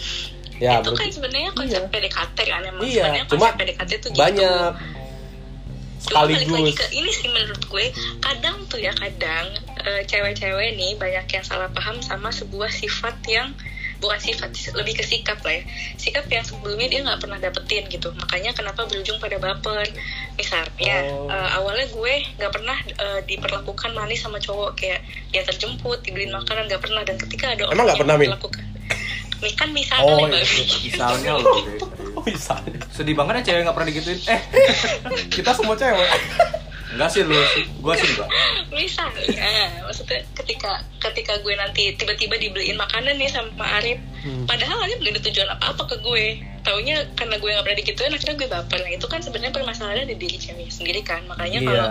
Ya itu kan sebenarnya konsep Iya. PDKT kan emang Iya, sebenarnya cuma konsep PDKT itu gitu. Cuma balik lagi ke ini sih menurut gue kadang tuh ya kadang eh, cewek-cewek nih banyak yang salah paham sama sebuah sifat yang bukan sifat lebih ke sikap lah ya sikap yang sebelumnya dia nggak pernah dapetin gitu makanya kenapa berujung pada baper misalnya Oh. eh, awalnya gue nggak pernah eh, diperlakukan manis sama cowok kayak dia terjemput dibeliin makanan nggak pernah dan ketika ada Emang nggak yang pernah, memperlakukan kan misalnya Oh. Bang. misalnya loh. oh bisa sedih banget ya cewek nggak pernah digituin. Eh kita semua cewek enggak sih lu gua sih enggak. Misalnya maksudnya ketika ketika gue nanti tiba-tiba dibeliin makanan nih sama Arif Hmm. padahal Arif gak ada tujuan apa-apa ke gue. Taunya karena gue gak pernah digituin akhirnya gue baper. Nah itu kan sebenarnya permasalahannya di diri cewek sendiri kan. Makanya Iya, kalau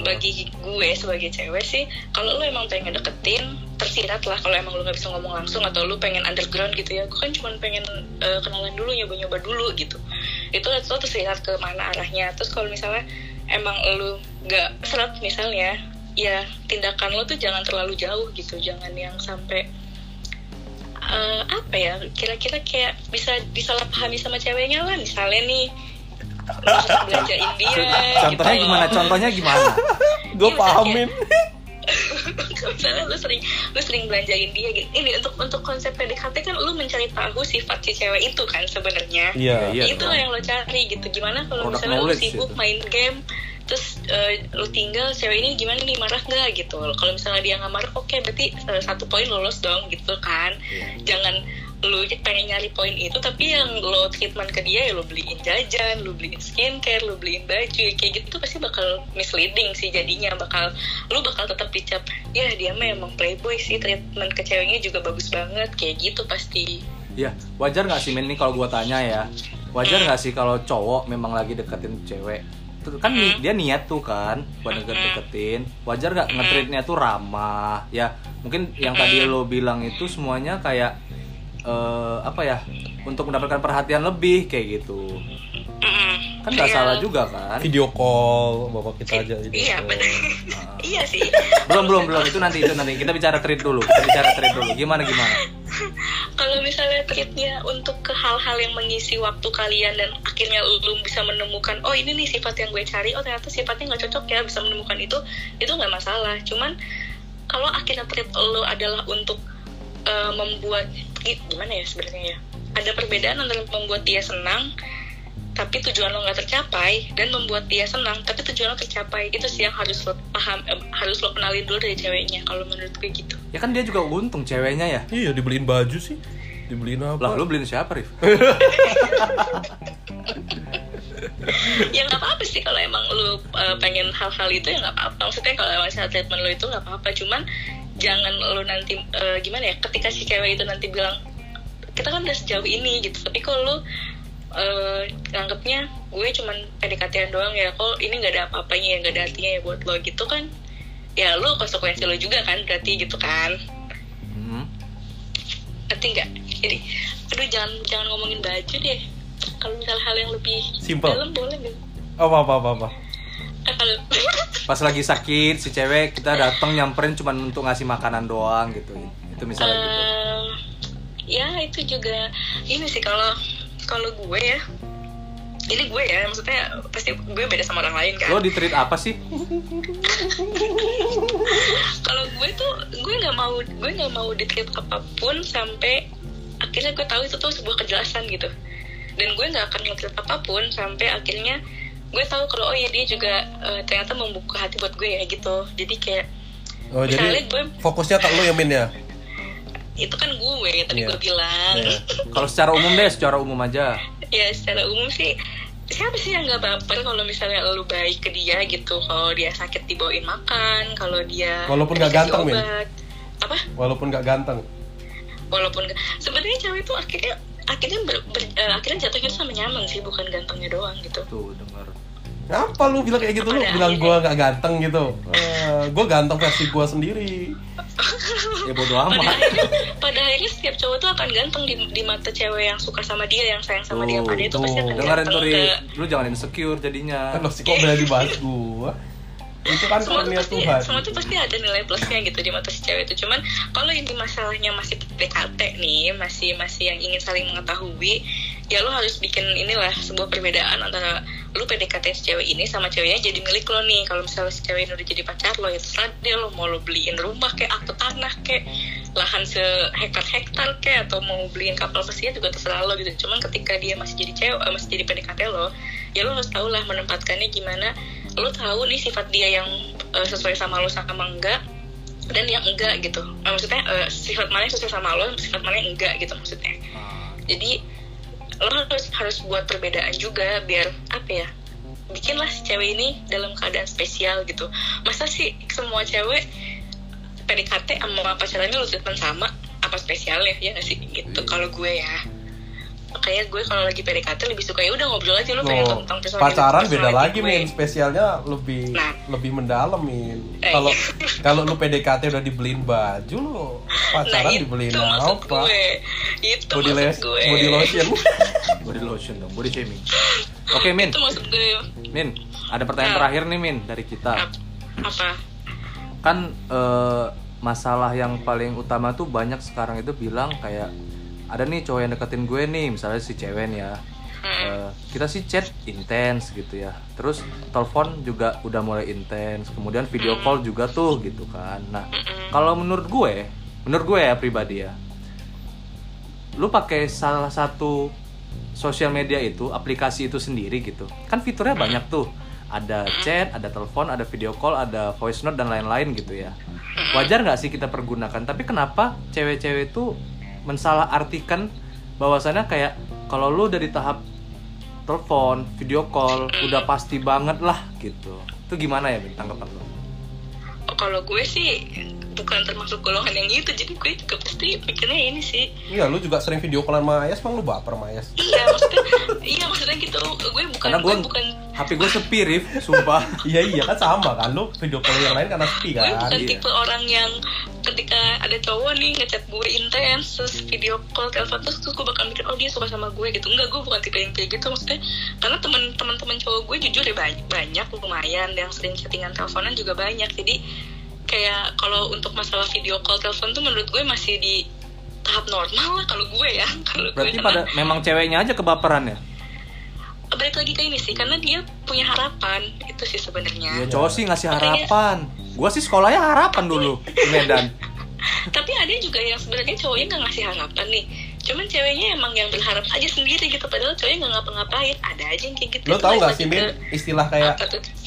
bagi gue sebagai cewek sih kalau lo emang pengen deketin tersirat lah kalau emang lo nggak bisa ngomong langsung atau lo pengen underground gitu ya. Gue kan cuma pengen eh, kenalan dulu nyoba-nyoba dulu gitu. Itu lo tersirat ke mana arahnya. Terus kalau misalnya emang lo nggak seret misalnya ya tindakan lo tuh jangan terlalu jauh gitu jangan yang sampai eh, apa ya kira-kira kayak bisa disalahpahami sama ceweknya lah misalnya nih lo sering belanjain dia contohnya gitu. gimana? Loh. contohnya gimana? Gue Iya, pahamin. misalnya lu sering lu sering belanjain dia gitu. Ini untuk untuk konsep PDKT kan lu mencari tahu sifat si cewek itu kan sebenarnya. Iya. Iya itu dong. yang lo cari gitu. Gimana kalau misalnya lu sibuk itu. main game eh, lu tinggal cewek ini gimana nih marah nggak gitu kalau misalnya dia nggak marah oke berarti eh, satu poin lolos dong gitu kan Iya. jangan lu pengen nyari poin itu tapi yang lo treatment ke dia ya lo beliin jajan lo beliin skincare lo beliin baju ya kayak gitu tuh pasti bakal misleading sih jadinya bakal lu bakal tetap dicap ya dia mah emang playboy sih treatment ke ceweknya juga bagus banget kayak gitu pasti Ya, wajar nggak sih Min ini kalau gua tanya ya? Wajar nggak sih kalau cowok memang lagi deketin cewek? Tuh kan ni- dia niat tuh kan buat deket deketin. Wajar nggak ngetreatnya tuh ramah? Ya, mungkin yang tadi lo bilang itu semuanya kayak eh, apa ya? Untuk mendapatkan perhatian lebih kayak gitu. Mm-mm. Kan nggak Iya. salah juga kan? video call bapak kita aja video iya benar iya sih Belum belum belum itu nanti itu nanti kita bicara treat dulu. Kita bicara treat dulu. Gimana gimana? kalau misalnya treatnya untuk ke hal-hal yang mengisi waktu kalian dan akhirnya lu bisa menemukan oh ini nih sifat yang gue cari oh ternyata sifatnya nggak cocok ya bisa menemukan itu itu nggak masalah cuman kalau akhirnya treat lo adalah untuk eh, membuat gimana ya sebenarnya ya? Ada perbedaan antara membuat dia senang tapi tujuan lo nggak tercapai dan membuat dia senang tapi tujuan lo tercapai. Itu sih yang harus lo paham eh, harus lo kenalin dulu dari ceweknya kalau menurut gue gitu. Ya kan dia juga untung ceweknya ya. iya dibeliin baju sih. Dibeliin apa? Lah lu beliin siapa, Rif? ya nggak apa-apa sih kalau emang lu uh, pengen hal-hal itu ya nggak apa-apa. Maksudnya kalau emang misalnya treatment lu itu nggak apa-apa. Cuman jangan lu nanti uh, gimana ya ketika si cewek itu nanti bilang kita kan udah sejauh ini gitu. Tapi kalau lu uh, nganggapnya gue cuman PDKT doang ya kok ini nggak ada apa-apanya ya nggak ada artinya ya buat lo gitu kan? Ya lu konsekuensi lo juga kan berarti gitu kan? Hmm. ngerti nggak? Jadi aduh jangan jangan ngomongin baju deh. Kalau misalnya hal yang lebih Simple. dalam boleh nggak? Apa apa apa apa? Eh, kalau Pas lagi sakit si cewek kita datang nyamperin cuma untuk ngasih makanan doang gitu. Itu misalnya gitu. Ehm, ya itu juga ini sih kalau kalau gue ya ini gue ya maksudnya pasti gue beda sama orang lain kan Lo di treat apa sih? kalau gue tuh gue nggak mau gue nggak mau di treat apa pun sampai akhirnya gue tahu itu tuh sebuah kejelasan gitu dan gue nggak akan nge apa pun sampai akhirnya gue tahu kalau oh ya dia juga eh, ternyata membuka hati buat gue ya gitu jadi kayak oh Misalnya jadi gue- fokusnya ke lu ya min ya itu kan gue tadi Iya. gue bilang Iya. Kalau secara umum deh, secara umum aja. ya secara umum sih siapa sih yang nggak baper kalau misalnya lu baik ke dia gitu kalau dia sakit dibawain makan kalau dia Walaupun nggak ganteng, Min. obat. apa walaupun gak ganteng walaupun nggak- sebenarnya cewek itu akhirnya akhirnya ber, ber- eh, akhirnya jatuhnya sama nyaman sih bukan gantengnya doang gitu Tuh, dengar. Ngapa lu bilang kayak gitu? Lu Pada bilang gua gak ganteng gitu Eh, Gua ganteng versi gua sendiri Ya bodo pada amat. akhirnya pada akhirnya setiap cowok tuh akan ganteng di, di mata cewek yang suka sama dia yang sayang sama dia Tuh, pada itu pasti akan Dengerin ganteng ke. Lu jangan insecure jadinya. Kan lo sih kok berani dibahas gua Itu kan semua tuh karunia pasti Tuhan. semua tuh pasti ada nilai plusnya gitu di mata si cewek itu. Cuman kalau ini masalahnya masih PDKT nih masih masih yang ingin saling mengetahui ya lo harus bikin inilah sebuah perbedaan antara lu PDKT si cewek ini sama ceweknya jadi milik lo nih. Kalau misalnya si cewek ini udah jadi pacar lo ya terserah dia lo mau lo beliin rumah kayak akte tanah kayak lahan sehektar-hektar kayak atau mau beliin kapal pesiar juga terserah lo gitu. Cuman ketika dia masih jadi cewek eh, masih jadi PDKT lo ya lo harus tahu lah menempatkannya gimana lo tahu nih sifat dia yang eh, sesuai sama lo sama enggak dan yang enggak gitu. Eh, maksudnya eh, sifat mana yang sesuai sama lo sifat mana yang enggak gitu maksudnya. Jadi lo harus harus buat perbedaan juga biar apa ya bikinlah si cewek ini dalam keadaan spesial gitu. Masa sih semua cewek PDKT sama pacarannya lo treatment sama? Apa spesialnya ya nggak sih? Gitu kalau gue ya kayak gue kalau lagi PDKT lebih suka ya udah ngobrol aja lo pengen tentang personality- pacaran beda lagi gue. min spesialnya lebih Nah. lebih mendalam min Eh, kalau iya. kalau lu PDKT udah dibeliin baju lu pacaran nah, dibeliin itu maksud apa gue itu body, maksud les, gue body lotion Body lotion dong, body shaming. Oke, Min. itu maksud gue Min, ada pertanyaan Nah. terakhir nih, Min, dari kita. Ap- apa kan eh, masalah yang paling utama tuh banyak sekarang itu bilang kayak ada nih cowok yang deketin gue nih misalnya si cewek nih ya. Eh, kita sih chat intens gitu ya. Terus telepon juga udah mulai intens kemudian video call juga tuh gitu kan. Nah kalau menurut gue menurut gue ya pribadi ya lu pakai salah satu sosial media itu aplikasi itu sendiri gitu kan fiturnya banyak tuh. Ada chat ada telepon ada video call ada voice note dan lain-lain gitu ya. Wajar nggak sih kita pergunakan? Tapi kenapa cewek-cewek itu mensalah artikan bahwasannya kayak kalau lu dari tahap telepon, video call udah pasti banget lah gitu. Itu gimana ya tanggapan lu? Kalau gue sih bukan termasuk golongan yang itu jadi gue juga pasti mikirnya ini sih Iya, lu juga sering video callan sama Ayas, bang lu baper sama Ayas. iya maksudnya iya maksudnya gitu gue bukan Karena gue gue bukan HP gue sepi Rif, sumpah. iya iya kan sama kan lu video call yang lain karena sepi gue kan. bukan iya. tipe orang yang ketika ada cowok nih ngechat gue intens terus video call telepon terus, terus gue bakal mikir oh dia suka sama gue gitu enggak gue bukan tipe yang kayak gitu maksudnya karena teman teman teman cowok gue jujur ya banyak banyak lumayan yang sering chattingan teleponan juga banyak jadi kayak kalau untuk masalah video call telepon tuh menurut gue masih di tahap normal lah kalau gue ya kalau Berarti gue pada memang ceweknya aja kebaperan ya? balik lagi ke ini sih karena dia punya harapan itu sih Ya sebenarnya cowok sih ngasih Makanya- harapan. Gua sih sekolahnya harapan dulu di Medan. tapi ada juga yang sebenarnya cowoknya nggak ngasih harapan nih cuman ceweknya emang yang berharap aja sendiri gitu padahal cowoknya nggak ngapa-ngapain. Ada aja yang kayak gitu. Lo Itu tau balik gak sih Min, istilah kayak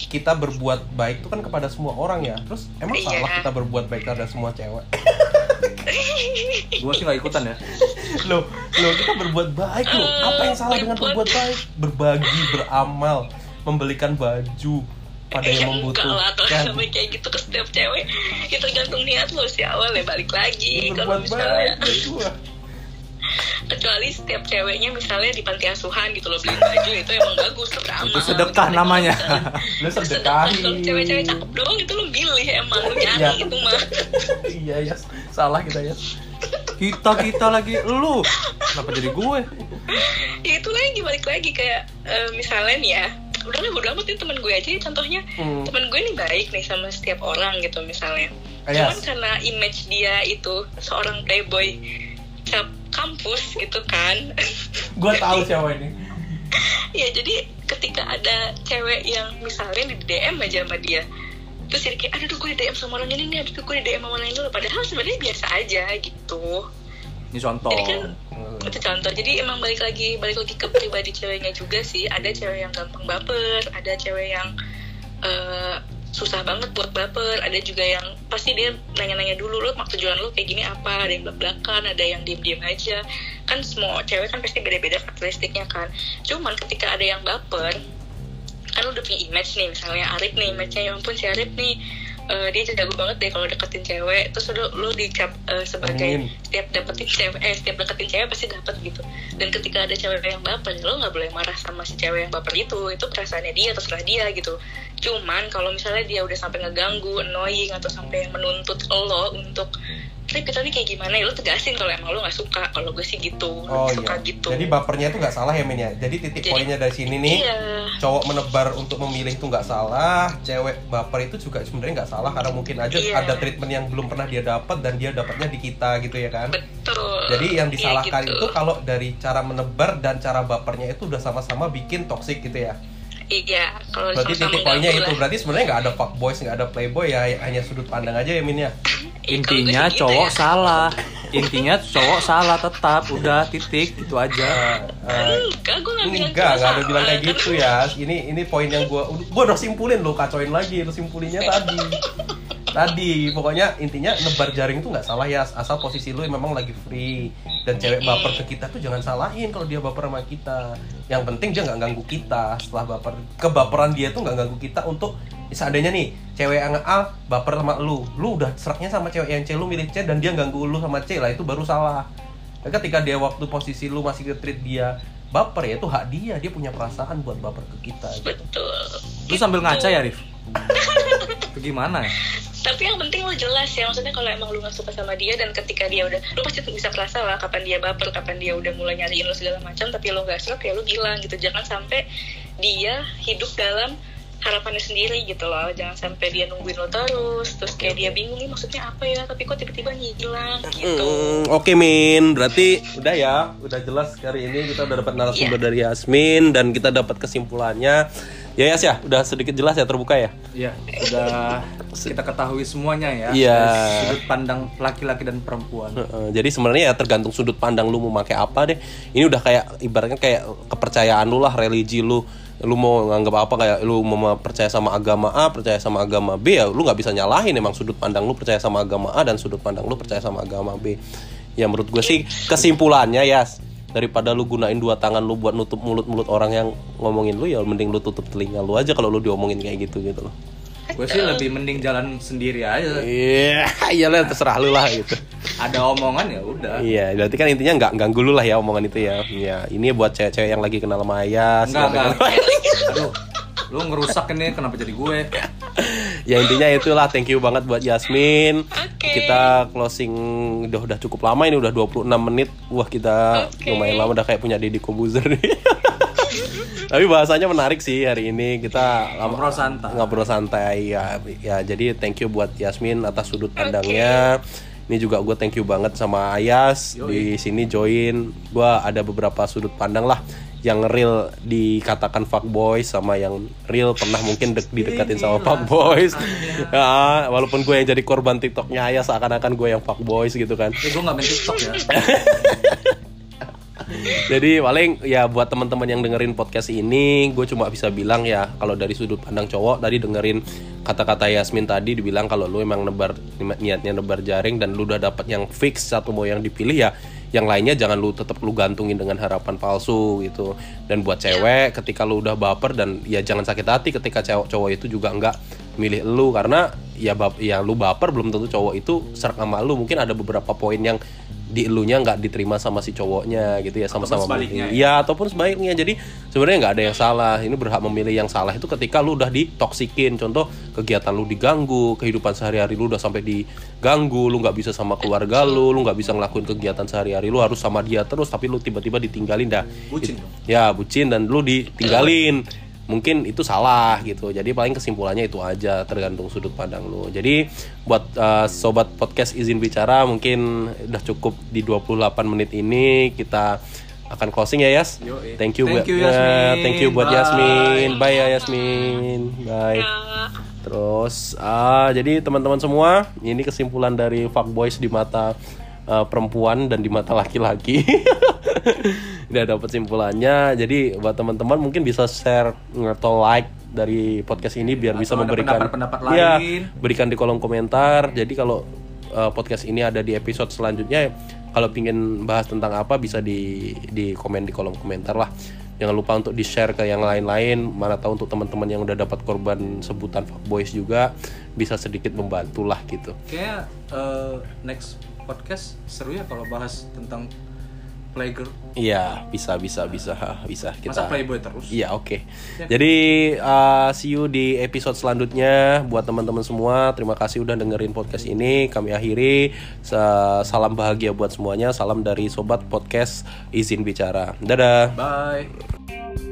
kita berbuat baik itu kan kepada semua orang ya. Terus emang Iya. salah kita berbuat baik kepada semua cewek? Gua sih nggak ikutan ya. Loh, loh kita berbuat baik loh Eh, Apa yang salah dengan berbuat- baik? Berbagi, beramal, membelikan baju pada Ya yang enggak lah kalau membutuhkan sampai kayak gitu ke setiap cewek. Ya tergantung niat lo sih awal ya balik lagi kalau misalnya. baik gua kecuali setiap ceweknya misalnya di panti asuhan gitu loh beliin baju itu emang bagus beramal Itu sedekah namanya. Lo Sedekah kalau cewek-cewek cakep doang itu lo pilih emang lo Iya. nyari gitu mah Iya ya, salah kita ya Kita kita lagi lu. Kenapa jadi gue? ya itu lagi balik lagi kayak eh, misalnya nih ya udahlah bodo amat ya teman gue aja ya contohnya Hmm. teman gue nih baik nih sama setiap orang gitu misalnya Yes. cuman karena image dia itu seorang playboy cap kampus gitu kan. Gua tahu siapa ini. Ya jadi ketika ada cewek yang misalnya di DM aja sama dia terus jadi kayak aduh gue di DM sama orang ini nih aduh gue di DM sama orang ini. Padahal sebenarnya biasa aja gitu. Ini contoh. jadi kan itu contoh. Jadi emang balik lagi balik lagi ke pribadi ceweknya juga sih. Ada cewek yang gampang baper ada cewek yang eh, susah banget buat baper ada juga yang pasti dia nanya-nanya dulu lo mak tujuan lo kayak gini apa? Ada yang belak-belakan ada yang diem-diem aja. Kan semua cewek kan pasti beda-beda karakteristiknya kan. Cuman ketika ada yang baper kan lu udah punya image nih misalnya Arif nih image-nya ya ampun si Arif nih eh, dia jago banget deh kalau deketin cewek. Terus lu, lu dicap eh, sebagai Amin. setiap dapetin cewek eh setiap deketin cewek pasti dapet gitu. Dan ketika ada cewek yang baper lo nggak boleh marah sama si cewek yang baper itu. Itu perasaannya dia terserah dia gitu. Cuman kalau misalnya dia udah sampai ngeganggu annoying atau sampai menuntut lo untuk Nih kayak gimana ya lo tegasin kalau emang lo nggak suka kalau gue sih gitu Oh suka iya. gitu Jadi bapernya itu nggak salah ya Min ya. Jadi titik Jadi- poinnya dari sini nih. iya Cowok menebar untuk memilih itu nggak salah, cewek baper itu juga sebenarnya nggak salah karena mungkin aja Iya. ada treatment yang belum pernah dia dapat dan dia dapatnya di kita gitu ya kan. betul Jadi yang Iya, disalahkan gitu. itu kalau dari cara menebar dan cara bapernya itu udah sama-sama bikin toxic gitu ya. Iya, kalau Berarti titik poinnya itu berarti sebenarnya nggak ada fuckboys, nggak ada playboy ya hanya sudut pandang aja ya Min ya. Gue Intinya gitu cowok ya. salah. Intinya cowok salah tetap. Udah titik itu aja. Eh, eh, Enggak, gue gak bilang Enggak, ada bilang kayak gitu ya. Ini ini poin yang gua gua udah simpulin lo, kacoin lagi itu simpulinnya tadi. Tadi pokoknya intinya nebar jaring itu nggak salah ya asal posisi lu memang lagi free dan cewek baper ke kita tuh jangan salahin kalau dia baper sama kita. Yang penting dia nggak ganggu kita setelah baper. Kebaperan dia tuh nggak ganggu kita untuk seandainya nih cewek yang A baper sama lu, lu udah seraknya sama cewek yang C lu milih C dan dia ganggu lu sama C lah itu baru salah. Dan ketika dia waktu posisi lu masih nge-treat dia baper ya itu hak dia, dia punya perasaan buat baper ke kita gitu. Betul. Lu sambil Gitu. ngaca ya, Rif? Itu gimana ya? Tapi yang penting lo jelas ya, maksudnya kalau emang lu gak suka sama dia dan ketika dia udah, lu pasti bisa kerasa lah kapan dia baper, kapan dia udah mulai nyariin lo segala macam, tapi lo gak suka ya lo bilang gitu. Jangan sampai dia hidup dalam harapannya sendiri gitu loh jangan sampai dia nungguin lo terus terus kayak dia bingung nih maksudnya apa ya tapi kok tiba-tiba ngilang gitu Hmm, Oke Min, berarti udah ya, udah jelas hari ini kita udah dapat narasumber dari Yasmin dan kita dapat kesimpulannya. Ya Yas ya, udah sedikit jelas ya terbuka ya. Iya, sudah kita ketahui semuanya ya. Iya. dari Sudut pandang laki-laki dan perempuan. Heeh, jadi sebenarnya ya tergantung sudut pandang lu mau pakai apa deh. Ini udah kayak ibaratnya kayak kepercayaan lu lah, religi lu. Lu mau nganggap apa kayak lu mau percaya sama agama A, percaya sama agama B ya lu nggak bisa nyalahin emang sudut pandang lu percaya sama agama A dan sudut pandang lu percaya sama agama B. ya menurut gue sih kesimpulannya ya daripada lu gunain dua tangan lu buat nutup mulut-mulut orang yang ngomongin lu ya mending lu tutup telinga lu aja kalau lu diomongin kayak gitu gitu loh. Gue sih lebih mending jalan sendiri aja. Iya iyalah terserah lu lah gitu ada omongan ya udah. Iya berarti kan intinya nggak ganggu lu lah ya omongan itu ya. Ya ini buat cewek-cewek yang lagi kenal sama Ayas enggak enggak aduh lu ngerusak ini kenapa jadi gue? Ya intinya itulah. Thank you banget buat Yasmin. Oke. kita closing udah udah cukup lama ini udah 26 menit. Wah kita Oke. lumayan lama udah kayak punya Deddy Kobuzer nih. Tapi bahasanya menarik sih hari ini. Kita ngobrol santai. Ngobrol santai ya ya jadi thank you buat Yasmin atas sudut pandangnya ini juga gue thank you banget sama Ayas di sini join. Gue ada beberapa sudut pandang lah yang real dikatakan fuckboys sama yang real pernah mungkin dek didekatin sama fuckboys ya, walaupun gue yang jadi korban tiktoknya Ayas seakan-akan gue yang fuckboys gitu kan. Eh gue nggak main tiktok ya Jadi paling ya buat teman-teman yang dengerin podcast ini, gue cuma bisa bilang ya kalau dari sudut pandang cowok tadi dengerin kata-kata Yasmin tadi dibilang kalau lu emang nebar niatnya nebar jaring dan lu udah dapat yang fix satu mau yang dipilih ya yang lainnya jangan lu tetap lu gantungin dengan harapan palsu gitu. Dan buat cewek ketika lu udah baper dan ya jangan sakit hati ketika cowok cowok itu juga nggak milih lu karena ya bap ya lu baper belum tentu cowok itu serak sama lu. Mungkin ada beberapa poin yang di elunya nggak diterima sama si cowoknya gitu ya sama-sama sebaliknya Iya ataupun sebaliknya. Jadi sebenarnya nggak ada yang salah. Ini berhak memilih yang salah itu ketika lu udah ditoksikin. Contoh kegiatan lu diganggu, kehidupan sehari-hari lu udah sampai diganggu, lu nggak bisa sama keluarga lu, lu nggak bisa ngelakuin kegiatan sehari-hari lu harus sama dia terus tapi lu tiba-tiba ditinggalin dah. bucin It- ya bucin dan lu ditinggalin mungkin itu salah gitu jadi paling kesimpulannya itu aja tergantung sudut pandang lu jadi buat uh, sobat podcast izin bicara mungkin udah cukup di 28 menit ini kita akan closing ya Yas Yoi. thank you Thank buat you, ya, Yasmin. thank you buat Bye. Yasmin bye ya Yasmin bye Ya. Terus, ah jadi teman-teman semua, ini kesimpulan dari fuckboys di mata uh, perempuan dan di mata laki-laki. Udah dapat simpulannya. Jadi buat teman-teman mungkin bisa share atau like dari podcast ini biar bisa Atau ada memberikan pendapat-pendapat Iya, lain. berikan di kolom komentar. Jadi kalau uh, podcast ini ada di episode selanjutnya, kalau pingin bahas tentang apa bisa di di komen di kolom komentar lah. Jangan lupa untuk di share ke yang lain-lain. Mana tahu untuk teman-teman yang udah dapat korban sebutan fuckboys juga bisa sedikit membantu lah gitu. kayak eh, next podcast seru ya kalau bahas tentang playgirl Iya, bisa bisa bisa bisa kita. masa playboy terus Iya oke. Jadi uh, see you di episode selanjutnya buat teman-teman semua. Terima kasih udah dengerin podcast ini. Kami akhiri. Sa- Salam bahagia buat semuanya. Salam dari sobat podcast izin bicara. Dadah. bye